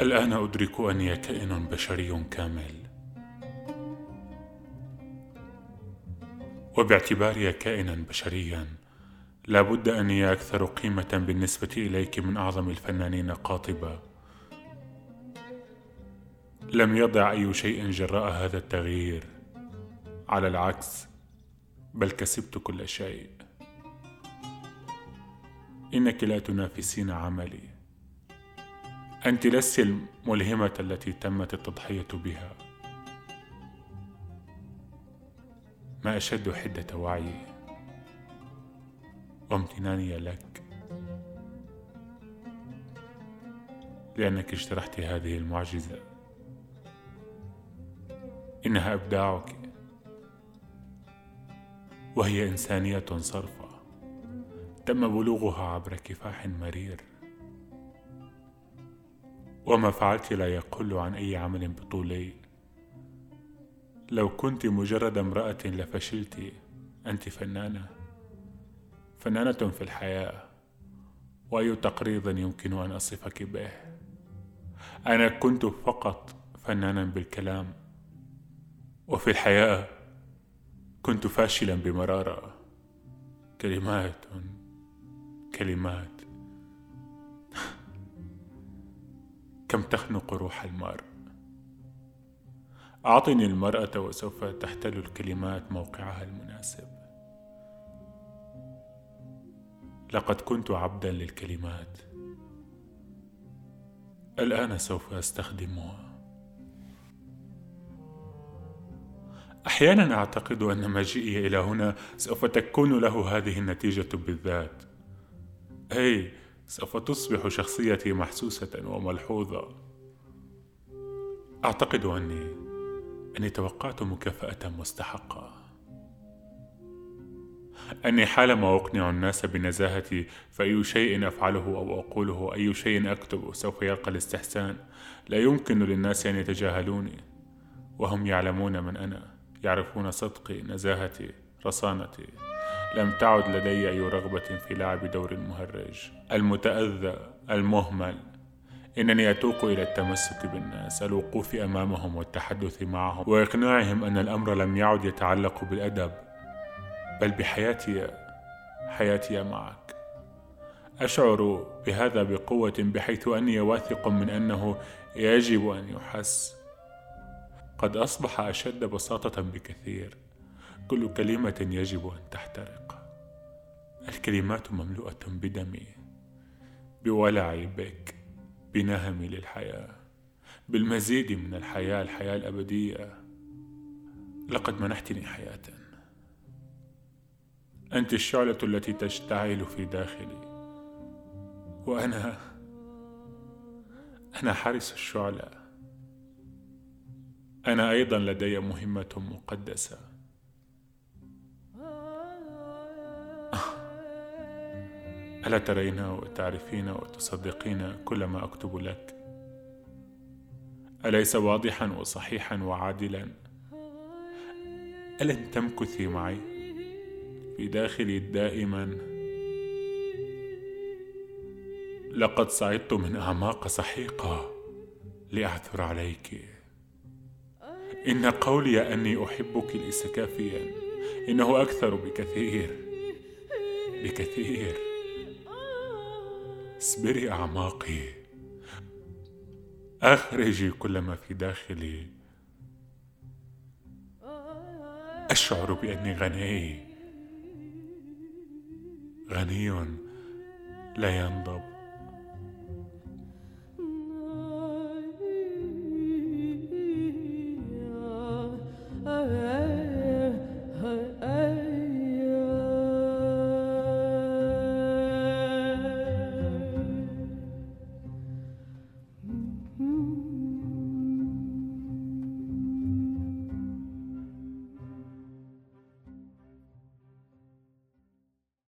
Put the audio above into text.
الآن أدرك أني كائن بشري كامل. وباعتباري كائنا بشريا لا بد أني أكثر قيمة بالنسبة إليك من أعظم الفنانين قاطبة. لم يضع أي شيء جراء هذا التغيير. على العكس بل كسبت كل شيء. إنك لا تنافسين عملي. أنت لست الملهمة التي تمت التضحية بها. ما أشد حدة وعيي وامتناني لك لأنك اجترحت هذه المعجزة. إنها إبداعك وهي إنسانية صرفة تم بلوغها عبر كفاح مرير. وما فعلت لا يقل عن أي عمل بطولي. لو كنت مجرد امرأة لفشلت. أنت فنانة. فنانة في الحياة. وأي تقريض يمكن أن أصفك به. أنا كنت فقط فنانا بالكلام. وفي الحياة كنت فاشلا بمرارة. كلمات كلمات. كم تخنق روح المرء. أعطني المرأة وسوف تحتل الكلمات موقعها المناسب. لقد كنت عبدا للكلمات. الآن سوف أستخدمها. أحيانا أعتقد أن مجيئي إلى هنا سوف تكون له هذه النتيجة بالذات. أي سوف تصبح شخصيتي محسوسة وملحوظة. أعتقد أني أني توقعت مكافأة مستحقة. أني حالما أقنع الناس بنزاهتي فأي شيء أفعله أو أقوله أي شيء أكتبه سوف يلقى الاستحسان. لا يمكن للناس أن يتجاهلوني وهم يعلمون من أنا يعرفون صدقي نزاهتي رصانتي. لم تعد لدي أي رغبة في لعب دور المهرج المتأذى المهمل. إنني أتوق إلى التمسك بالناس الوقوف أمامهم والتحدث معهم وإقناعهم أن الأمر لم يعد يتعلق بالأدب بل بحياتي حياتي معك. أشعر بهذا بقوة بحيث أني واثق من أنه يجب أن يحس. قد أصبح أشد بساطة بكثير. كل كلمة يجب أن تحترق. الكلمات مملوءة بدمي بولعي بك بنهمي للحياة بالمزيد من الحياة الحياة الأبدية. لقد منحتني حياة. أنت الشعلة التي تشتعل في داخلي. وأنا أنا حارس الشعلة. أنا أيضا لدي مهمة مقدسة. ألا ترين وتعرفين وتصدقين كل ما أكتب لك؟ أليس واضحا وصحيحا وعادلا؟ ألن تمكثي معي في داخلي دائما؟ لقد صعدت من أعماق سحيقة لأعثر عليك. إن قولي أني أحبك ليس كافيا إنه أكثر بكثير بكثير. اصبري أعماقي. أخرجي كل ما في داخلي. أشعر بأني غني. غني لا ينضب.